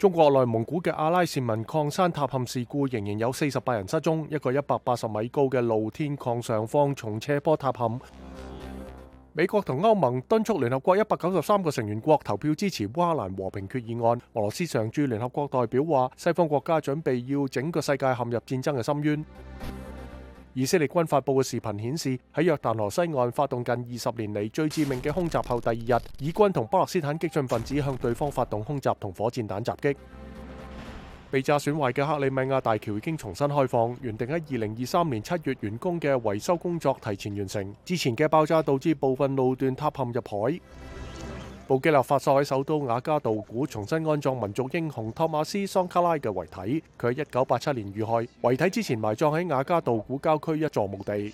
中国内蒙古嘅阿拉善民矿山塌陷事故仍然有四十八人失踪，一个一百八十米高嘅露天矿上方从斜坡塌陷。美国同欧盟敦促联合国一百九十三个成员国投票支持乌克兰和平决议案。俄罗斯常驻联合国代表话：西方国家准备要整个世界陷入战争嘅深渊。以色列军发布嘅视频显示，喺约旦河西岸发动近二十年嚟最致命嘅空袭后，第二日，以军同巴勒斯坦激进分子向对方发动空袭同火箭弹袭击。被炸损坏嘅克里米亚大桥已经重新开放，原定喺二零二三年七月完工嘅维修工作提前完成。之前嘅爆炸导致部分路段塌陷入海。布基纳法索喺首都雅加道古重新安葬民族英雄托马斯桑卡拉嘅遺體。佢喺一九八七年遇害，遺體之前埋葬喺雅加道古郊區一座墓地。